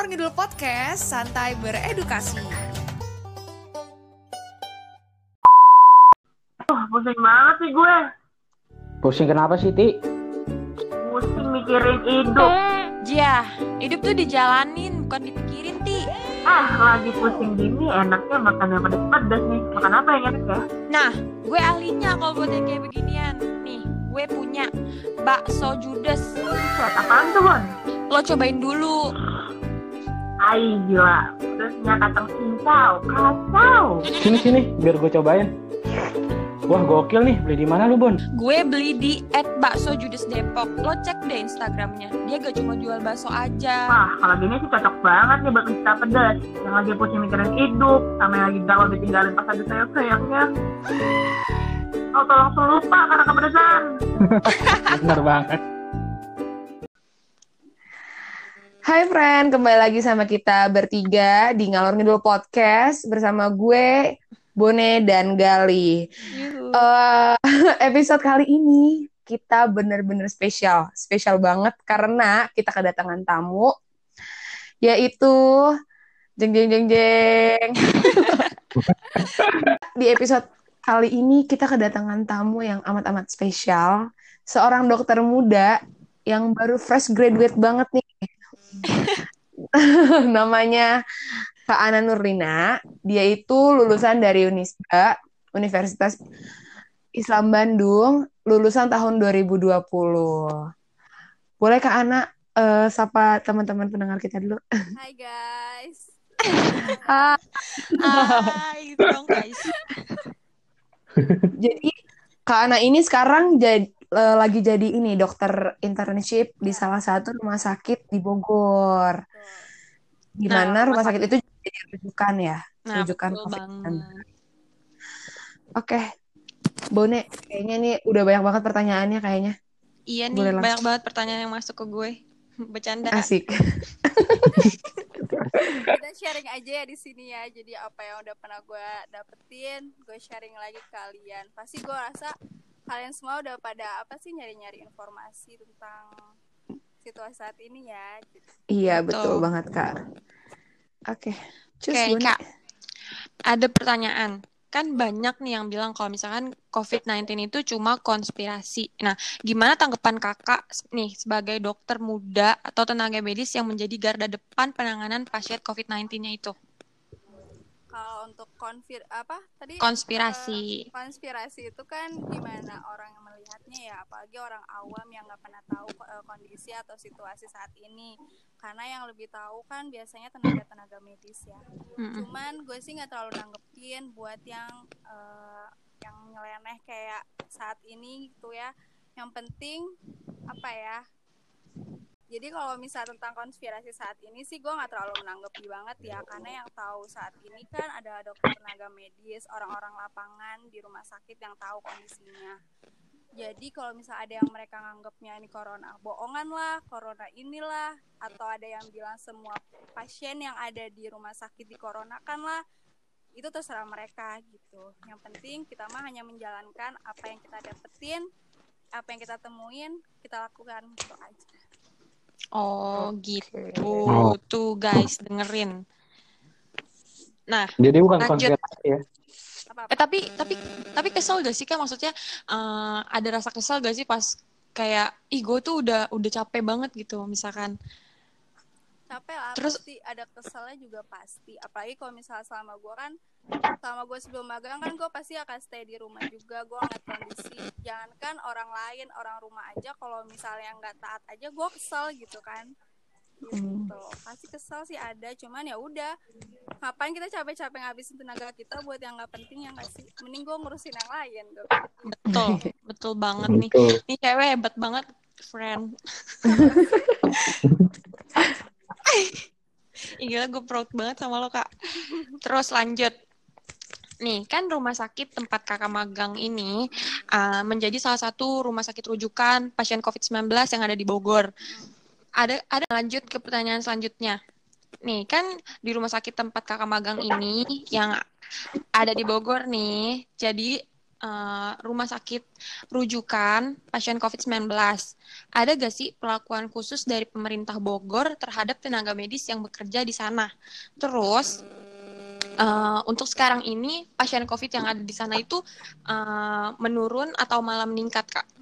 Ngalor Ngidul Podcast, santai beredukasi. Oh, pusing banget sih gue. Pusing kenapa sih, Ti? Pusing mikirin hidup. Jia, hidup tuh dijalanin, bukan dipikirin, Ti. Ah, lagi pusing gini enaknya makan yang pedas-pedas nih. Makan apa yang enak ya? Nah, gue ahlinya kalau buat yang kayak beginian. Nih, gue punya bakso judes. Set, apaan tuh, Bon? Lo cobain dulu. Ay, gila. Terusnya kacang cincau. Kacau. Sini sini, biar gue cobain. Wah gokil nih, beli di mana lu Bon? Gue beli di at bakso judes Depok. Lo cek deh Instagramnya. Dia gak cuma jual bakso aja. Wah, kalau gini sih cocok banget nih buat kita pedas. Yang lagi pusing mikirin hidup, sama yang lagi galau ditinggalin pas ada sayang-sayangnya. Oh, tolong lupa karena kepedesan. Bener banget. Hai friend, kembali lagi sama kita bertiga di Ngalor Ngidul Podcast bersama gue, Bone dan Gali. Yuhu. Eh, episode kali ini kita bener-bener spesial, spesial banget karena kita kedatangan tamu yaitu jeng jeng jeng jeng. Di episode kali ini kita kedatangan tamu yang amat-amat spesial, seorang dokter muda yang baru fresh graduate banget nih. Namanya Kak Ana Nurlina. Dia itu lulusan dari Unisba, Universitas Islam Bandung, lulusan tahun 2020. Boleh Kak Ana eh, sapa teman-teman pendengar kita dulu? Hai guys. Ah, gitu dong guys. jadi Kak Ana ini sekarang jadi eh, lagi jadi ini dokter internship di salah satu rumah sakit di Bogor. Di Nah, mana rumah rumah sakit itu jadi rujukan ya, Nah, rujukan betul COVID-19. banget. Oke, Bone, kayaknya nih udah banyak banget pertanyaannya kayaknya. Iya nih, Boleh banyak banget pertanyaan yang masuk ke gue. Bercanda. Asik. Kita sharing aja ya di sini ya. Jadi apa yang udah pernah gue dapetin, gue sharing lagi ke kalian. Pasti gue rasa kalian semua udah pada apa sih nyari-nyari informasi tentang situasi saat ini ya. Gitu. Iya, Betul. betul banget, Kak. Oke, cus Oke, Bone. Kak. Ada pertanyaan. Kan banyak nih yang bilang kalau misalkan COVID-19 itu cuma konspirasi. Nah, gimana tanggapan kakak nih sebagai dokter muda atau tenaga medis yang menjadi garda depan penanganan pasien COVID-19-nya itu? Kalau untuk konfir apa tadi Konspirasi. eh, konspirasi itu kan gimana orang yang melihatnya ya, apalagi orang awam yang nggak pernah tahu eh, kondisi atau situasi saat ini. Karena yang lebih tahu kan biasanya tenaga-tenaga medis ya. Mm-mm. cuman gue sih nggak terlalu nanggepin buat yang eh, yang nyeleneh kayak saat ini gitu ya yang penting apa ya jadi kalau misal tentang konspirasi saat ini sih gue nggak terlalu menanggapi banget ya. Karena yang tahu saat ini kan ada dokter tenaga medis orang-orang lapangan di rumah sakit yang tahu kondisinya. Jadi kalau misal ada yang mereka nganggapnya ini corona bohongan lah corona inilah atau ada yang bilang semua pasien yang ada di rumah sakit di corona kan lah itu terserah mereka gitu. Yang penting kita mah hanya menjalankan apa yang kita dapetin apa yang kita temuin kita lakukan gitu aja Oh, gitu. Oh. Tuh guys, dengerin. Nah, Jadi bukan Lanjut. ya. Eh tapi tapi tapi kesel gak sih kan maksudnya eh, ada rasa kesel gak sih pas kayak ih gue tuh udah udah capek banget gitu misalkan capek lah Terus- pasti ada keselnya juga pasti. Apalagi kalau misalnya selama gue kan selama gue sebelum magang kan gue pasti akan stay di rumah juga. Gue ngeliat kondisi. Jangankan orang lain orang rumah aja kalau misalnya nggak taat aja gue kesel gitu kan. Gitu. Pasti kesel sih ada cuman ya udah. Ngapain kita capek-capek ngabisin tenaga kita buat yang nggak penting ya nggak sih? Mending gue ngurusin yang lain gitu. Betul betul banget nih. Betul. nih cewek hebat banget friend Gila gue proud banget sama lo kak terus lanjut Nih, kan rumah sakit tempat kakak magang ini uh, menjadi salah satu rumah sakit rujukan pasien COVID-19 yang ada di Bogor. Ada ada lanjut ke pertanyaan selanjutnya. Nih, kan di rumah sakit tempat kakak magang ini yang ada di Bogor nih, jadi eh, rumah sakit rujukan pasien COVID-19. Ada gak sih perlakuan khusus dari pemerintah Bogor terhadap tenaga medis yang bekerja di sana? Terus, eh, untuk sekarang ini pasien COVID yang ada di sana itu eh, menurun atau malah meningkat, Kak?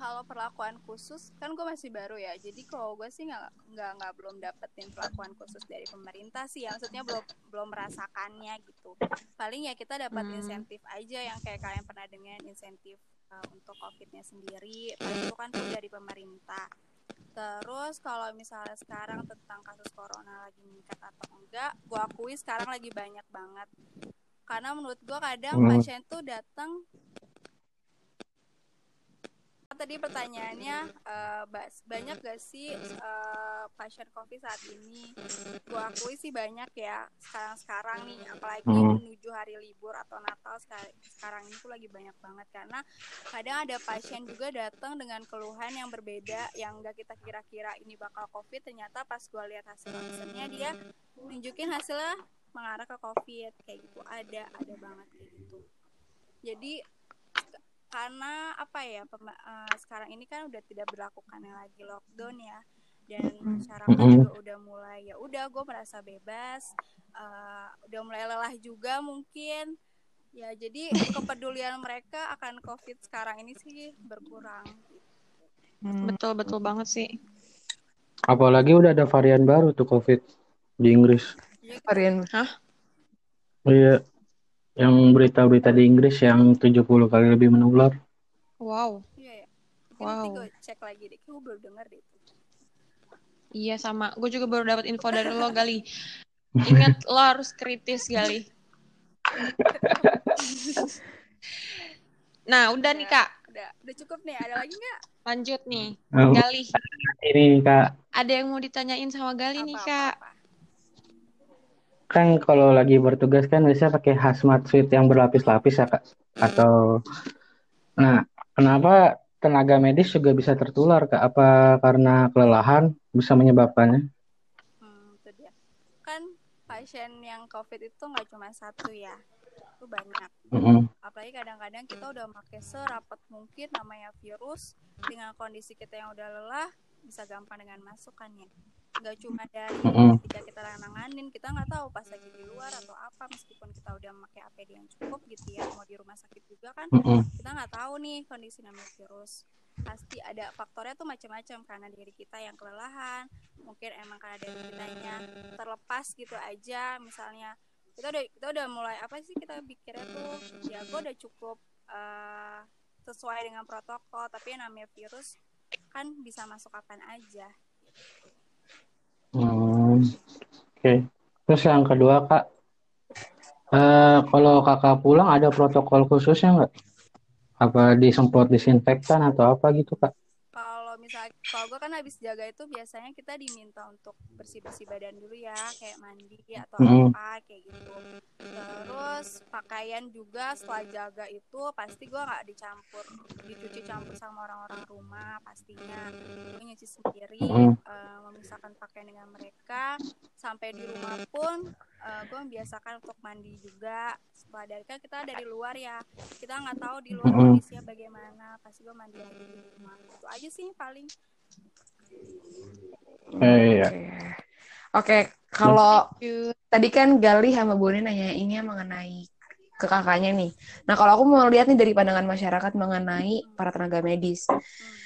Kalau perlakuan khusus kan gue masih baru ya. Jadi kalau gue sih nggak nggak nggak belum dapetin perlakuan khusus dari pemerintah sih. Ya maksudnya belum belum merasakannya gitu. Paling ya kita dapat Hmm. insentif aja yang kayak kalian pernah dengar insentif uh, untuk covidnya sendiri. Paling itu kan tuh dari pemerintah. Terus kalau misalnya sekarang tentang kasus corona lagi meningkat atau enggak gue akui sekarang lagi banyak banget. Karena menurut gue kadang Hmm. pasien tuh datang tadi pertanyaannya Bas, banyak gak sih eh, pasien COVID saat ini? Gua akui sih banyak ya sekarang-sekarang nih, apalagi Hmm. menuju hari libur atau Natal sekar- sekarang ini tuh lagi banyak banget karena kadang ada pasien juga datang dengan keluhan yang berbeda yang gak kita kira-kira ini bakal COVID, ternyata pas gua lihat hasil ronsennya dia nunjukin hasilnya mengarah ke COVID kayak gitu ada ada banget kayak gitu. Jadi karena apa ya pem- eh, sekarang ini kan udah tidak berlakukannya lagi lockdown ya dan masyarakat Mm-mm. juga udah mulai ya udah gue merasa bebas eh, udah mulai lelah juga mungkin ya jadi kepedulian mereka akan covid sekarang ini sih berkurang Hmm. Betul, betul banget sih. Apalagi udah ada varian baru tuh COVID di Inggris. jadi kita Varian Iya, yang berita-berita di Inggris yang 70 kali lebih menular. Wow. iya ya Mungkin nanti Wow. gue cek lagi deh gue baru dengar deh itu Iya sama. Gue juga baru dapat info dari lo, Gali. Ingat lo harus kritis, Gali. Nah, udah nih, Kak. udah udah cukup nih ada lagi nggak Lanjut nih. Oh, Gali. ini Kak, Ada yang mau ditanyain sama Gali nih, apa, Kak. apa, apa. Kan kalau lagi bertugas kan biasanya pakai hazmat suit yang berlapis-lapis ya Kak. Atau Nah, kenapa tenaga medis juga bisa tertular Kak? Apa karena kelelahan bisa menyebabkannya? Hmm, itu dia. Kan pasien yang COVID itu nggak cuma satu ya, itu banyak. Mm-mm. Apalagi kadang-kadang kita udah pakai serapat mungkin namanya virus dengan kondisi kita yang udah lelah bisa gampang dengan masuk kan ya. Nggak cuma dari Mm-mm. ketika kita nanganin, kita nggak tahu pas lagi di luar atau apa meskipun kita udah pakai APD yang cukup gitu ya, mau di rumah sakit juga kan kita nggak tahu nih kondisi namanya virus. Pasti ada faktornya tuh macam-macam karena diri kita yang kelelahan mungkin emang karena dari kitanya terlepas gitu aja misalnya kita udah kita udah mulai apa sih kita pikirnya tuh ya gue udah cukup eh, sesuai dengan protokol tapi yang namanya virus kan bisa masuk kapan aja Hmm, Oke. Terus yang kedua Kak, eh, kalau Kakak pulang ada protokol khususnya nggak? Apa disemprot disinfektan atau apa gitu Kak? kalau misalnya kalau gue kan habis jaga itu biasanya kita diminta untuk bersih bersih badan dulu ya kayak mandi atau Mm-mm. apa kayak gitu terus pakaian juga setelah jaga itu pasti gue nggak dicampur dicuci campur sama orang-orang rumah pastinya gue nyuci sendiri Mm-mm. eh, memisahkan pakaian dengan mereka sampai di rumah pun gue membiasakan untuk mandi juga setelah dari kan kita dari luar ya kita nggak tahu di luar kondisinya bagaimana pasti gue mandi lagi di rumah itu aja sih paling Eh, iya. Oke, kalau Lanjut. tadi kan Gali sama Boni nanya ini mengenai ke kakaknya nih. Nah, kalau aku mau lihat nih dari pandangan masyarakat mengenai para tenaga medis.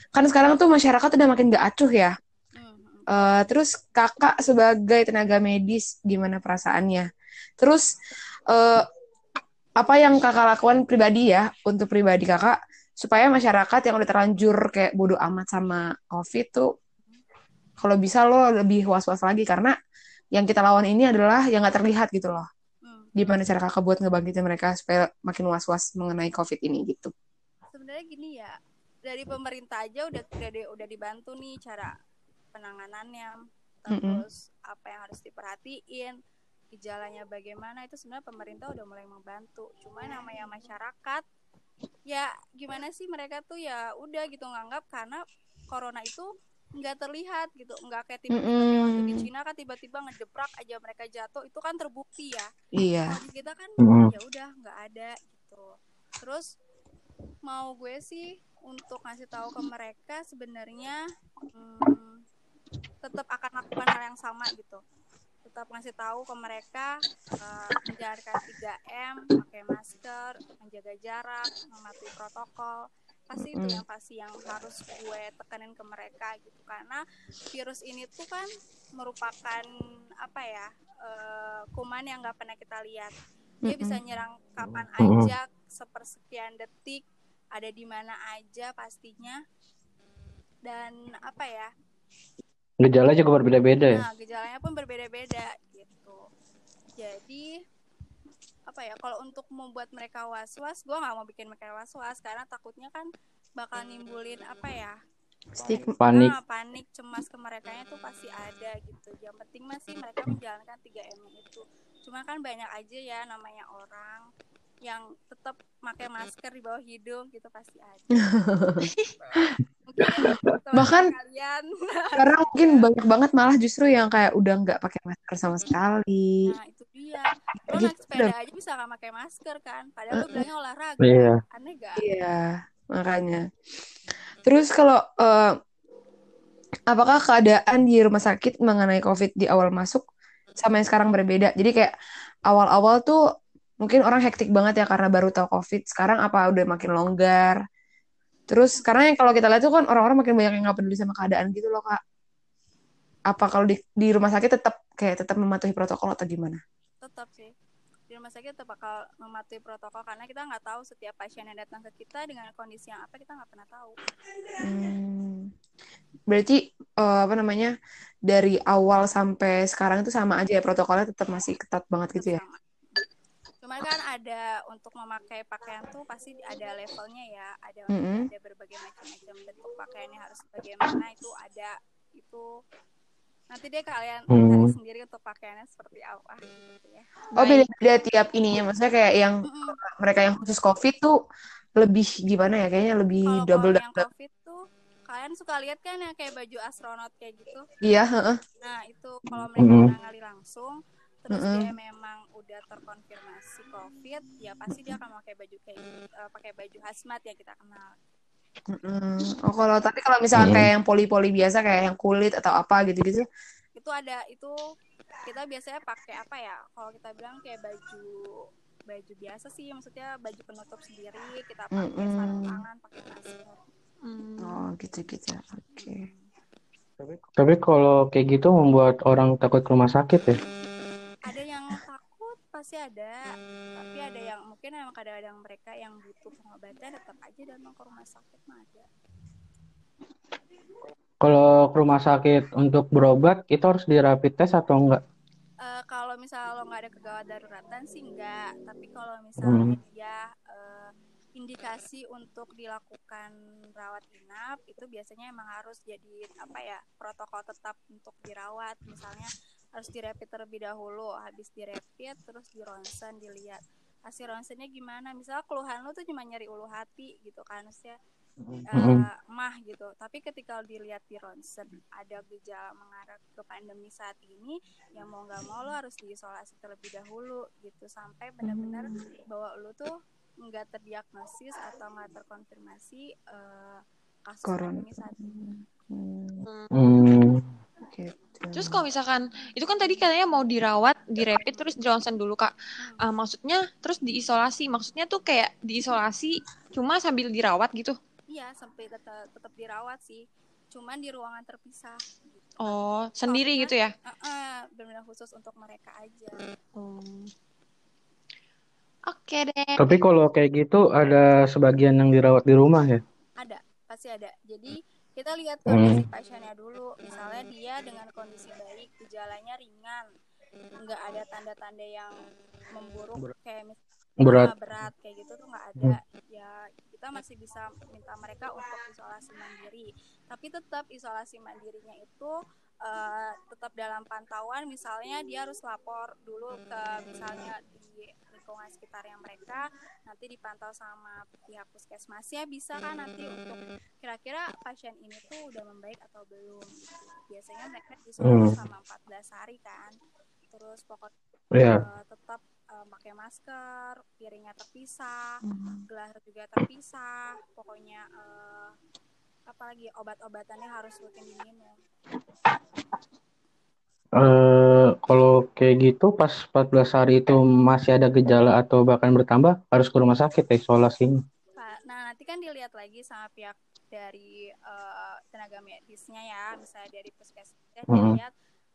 Kan sekarang tuh masyarakat udah makin gak acuh ya. Eh, terus kakak sebagai tenaga medis gimana perasaannya? Terus eh, apa yang kakak lakukan pribadi ya untuk pribadi kakak supaya masyarakat yang udah terlanjur kayak bodoh amat sama COVID tuh kalau bisa lo lebih was-was lagi karena yang kita lawan ini adalah yang nggak terlihat gitu loh. Hmm. Gimana cara kakak buat ngebangkitin mereka supaya makin was-was mengenai COVID ini gitu? sebenarnya gini ya dari pemerintah aja udah udah, udah dibantu nih cara penanganannya. Terus apa yang harus diperhatiin gejalanya bagaimana itu sebenarnya pemerintah udah mulai membantu. Cuma namanya masyarakat ya gimana sih mereka tuh ya udah gitu nganggap karena corona itu nggak terlihat gitu. Nggak kayak tiba-tiba kayak waktu di. Cina kan tiba-tiba ngedebrak aja mereka jatuh. Itu kan terbukti ya. Iya. di kita kan ya udah nggak ada gitu. Terus mau gue sih untuk ngasih tahu ke mereka sebenarnya hmm, tetap akan lakukan hal yang sama gitu tetap ngasih tahu ke mereka uh, menjalankan 3M, pakai masker, menjaga jarak, mematuhi protokol. Pasti itu yang pasti yang harus gue tekanin ke mereka gitu karena virus ini tuh kan merupakan apa ya uh, kuman yang nggak pernah kita lihat. Dia bisa nyerang kapan aja, sepersekian detik, ada di mana aja pastinya. Dan apa ya? Gejala juga berbeda-beda ya. Nah, gejalanya pun berbeda-beda gitu. Jadi apa ya? Kalau untuk membuat mereka was-was, gue nggak mau bikin mereka was-was karena takutnya kan bakal nimbulin apa ya? Stigma. Panik. Nah, panik, cemas ke mereka itu pasti ada gitu. Yang penting masih mereka menjalankan 3M itu. Cuma kan banyak aja ya namanya orang yang tetap pakai masker di bawah hidung gitu pasti ada. Bahkan kalian Karena mungkin banyak banget malah justru yang kayak udah nggak pakai masker sama sekali. Nah itu dia. Lo Gitu naik sepeda aja bisa nggak pakai masker kan? Padahal lo bilangnya olahraga. Iya. Aneh gak? Iya, makanya. Terus kalau eh, apakah keadaan di rumah sakit mengenai COVID di awal masuk sama yang sekarang berbeda? Jadi kayak awal-awal tuh mungkin orang hektik banget ya karena baru tahu COVID. Sekarang apa udah makin longgar? Terus karena yang kalau kita lihat tuh kan orang-orang makin banyak yang nggak peduli sama keadaan gitu loh kak. Apa kalau di di rumah sakit tetap kayak tetap mematuhi protokol atau gimana? Tetap sih. Di rumah sakit tetap bakal mematuhi protokol karena kita nggak tahu setiap pasien yang datang ke kita dengan kondisi yang apa kita nggak pernah tahu. Hmm. Berarti eh, apa namanya dari awal sampai sekarang itu sama aja ya protokolnya tetap masih ketat banget gitu ya? Sama. Cuman kan ada untuk memakai pakaian tuh pasti ada levelnya ya, ada Mm-mm. ada berbagai macam-macam bentuk pakaiannya harus bagaimana itu ada itu nanti deh kalian Hmm. cari sendiri untuk pakaiannya seperti apa gitu ya. Oh beda-beda tiap ininya, maksudnya kayak yang Mm-mm. mereka yang khusus COVID tuh lebih gimana ya? Kayaknya lebih Kalau double kalau yang double. covid tuh kalian suka lihat kan yang kayak baju astronot kayak gitu. Iya, heeh. Nah itu kalau mereka menangani langsung terus Mm-mm. dia memang udah terkonfirmasi covid ya pasti dia akan pakai baju kayak gitu, eh, pakai baju hazmat yang kita kenal Mm-mm. Oh kalau tapi kalau misalnya Mm. kayak yang poli-poli biasa kayak yang kulit atau apa gitu-gitu, itu ada itu kita biasanya pakai apa ya kalau kita bilang kayak baju baju biasa sih maksudnya baju penutup sendiri kita pakai Mm-mm. sarung tangan pakai masker Hmm. oh gitu-gitu. Oke. Tapi kalau kayak gitu membuat orang takut ke rumah sakit ya. Pasti ada tapi ada yang mungkin emang kadang-kadang mereka yang butuh pengobatan tetap aja datang ke rumah sakit mah ada. Kalau ke rumah sakit untuk berobat itu harus di rapid test atau enggak? Eh, kalau misalnya lo nggak ada kegawat daruratan sih enggak tapi kalau misalnya dia eh, indikasi untuk dilakukan rawat inap itu biasanya emang harus jadi apa ya protokol tetap untuk dirawat. Misalnya harus direpit terlebih dahulu habis direpit terus di ronsen dilihat. Hasil ronsennya gimana? Misalnya keluhan lo tuh cuma nyeri ulu hati gitu kan maksudnya eh, Mm-mm. mah gitu. Tapi ketika dilihat di ronsen ada gejala mengarah ke pandemi saat ini ya mau nggak mau lo harus diisolasi terlebih dahulu gitu. Sampai benar-benar bahwa lo tuh nggak terdiagnosis atau nggak terkonfirmasi eh, kasus Corona. pandemi saat ini. Hmm, Hmm. gitu. Terus kalau misalkan itu kan tadi katanya mau dirawat, direpit terus di ronsen dulu kak. Ah, maksudnya terus diisolasi, maksudnya tuh kayak diisolasi cuma sambil dirawat gitu. iya sampai tetap tetap dirawat sih cuman di ruangan terpisah gitu. Oh sendiri Soalnya- gitu ya? Eh, benar-benar khusus untuk mereka aja Hmm. Oke deh. Tapi kalau kayak gitu ada sebagian yang dirawat di rumah ya. ada pasti ada jadi kita lihat Hmm. kondisi pasiennya dulu. Misalnya dia dengan kondisi baik gejalanya ringan. Nggak ada tanda-tanda yang memburuk. Kayak misalnya Berat. berat. Kayak gitu tuh nggak ada. Ya kita masih bisa minta mereka untuk isolasi mandiri. Tapi tetap isolasi mandirinya itu eh, tetap dalam pantauan. Misalnya dia harus lapor dulu ke misalnya di lingkungan sekitarnya mereka nanti dipantau sama pihak puskesmasnya bisa kan nanti untuk kira-kira pasien ini tuh udah membaik atau belum? Biasanya mereka disuruh Hmm. selama 14 hari kan. Terus pokoknya Iya. eh, tetap eh, pakai masker piringnya terpisah gelas juga terpisah. Pokoknya eh, apalagi obat-obatannya harus rutin diminum Eh, kalau kayak gitu pas 14 hari itu masih ada gejala atau bahkan bertambah harus ke rumah sakit ya isolasinya. Pak. Nah, nanti kan dilihat lagi sama pihak dari eh, tenaga medisnya ya, misalnya dari puskesmas Mm-mm. dilihat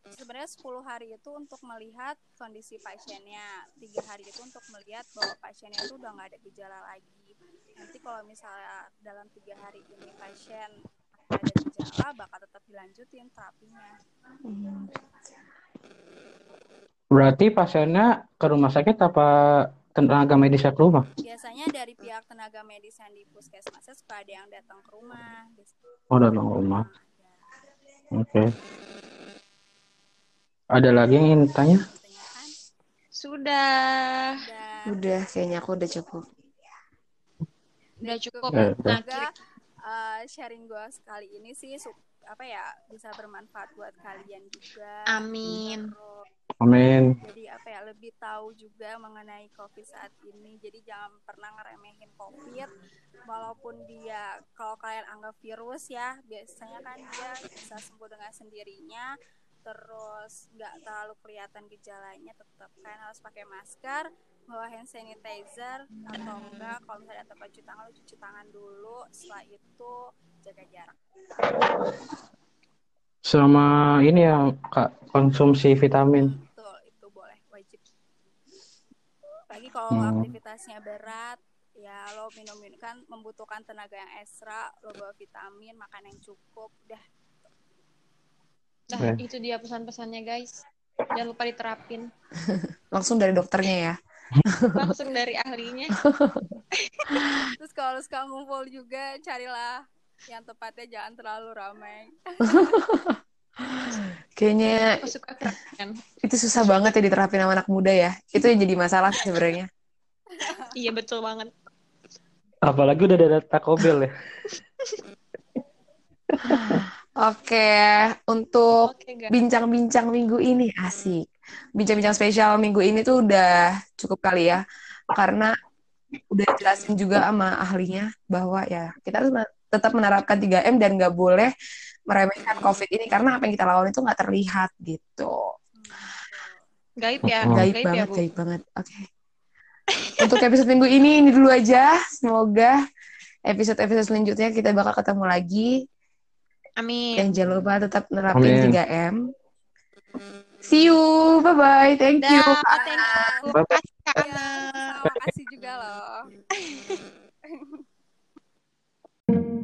sebenarnya 10 hari itu untuk melihat kondisi pasiennya, tiga hari itu untuk melihat bahwa pasiennya itu udah nggak ada gejala lagi. Nanti kalau misalnya dalam tiga hari ini pasien gejala, bakal tetap dilanjutin terapinya. Berarti pasiennya ke rumah sakit apa tenaga medisnya ke rumah? Biasanya dari pihak tenaga medis yang di puskesmasnya suka ada yang datang ke rumah. Biasanya Oh, datang ke rumah. ada. Oke. Ada lagi yang ingin tanya? Sudah. dan Udah, kayaknya aku udah cukup. Udah cukup. Eh, Nah, semoga uh, sharing gue sekali ini sih apa ya bisa bermanfaat buat kalian juga. Amin. Terus Amin. jadi apa ya lebih tahu juga mengenai COVID saat ini. Jadi jangan pernah ngeremehin COVID, walaupun dia kalau kalian anggap virus ya biasanya kan dia bisa sembuh dengan sendirinya. Terus nggak terlalu kelihatan gejalanya, tetap kalian harus pakai masker, bawa hand sanitizer atau enggak kalau misalnya ada tempat cuci tangan lu cuci tangan dulu. Setelah itu jaga jarak. Sama ini ya, Kak, konsumsi vitamin. Betul, itu boleh wajib. Lagi kalau Hmm. aktivitasnya berat, ya lo minum-minum kan membutuhkan tenaga yang ekstra, lo bawa vitamin, makan yang cukup, udah. Nah, Oke. itu dia pesan-pesannya, guys. Jangan lupa diterapin. Langsung dari dokternya ya. Langsung dari ahlinya. Terus kalau suka ngumpul juga, carilah yang tepatnya jangan terlalu ramai. Kayaknya itu susah banget ya diterapin sama anak muda ya. Itu yang jadi masalah sebenarnya. Iya, betul banget. Apalagi udah ada Taco Bell ya. Oke, untuk Oke, guys. bincang-bincang minggu ini asik. Bincang-bincang spesial minggu ini tuh udah cukup kali ya. Karena udah jelasin juga sama ahlinya bahwa ya kita harus tetap menerapkan 3M dan nggak boleh meremehkan COVID ini karena apa yang kita lawan itu nggak terlihat gitu. Gaib ya. Oh. Gaib Gaib ya, banget, Bu. gaib banget. Oke. Untuk episode minggu ini ini dulu aja. Semoga episode-episode selanjutnya kita bakal ketemu lagi. Amin. Dan jangan lupa tetap nerapin Amin. 3M. See you. Bye bye. Thank da, you. Oh, thank you. Bye bye. Terima kasih juga loh.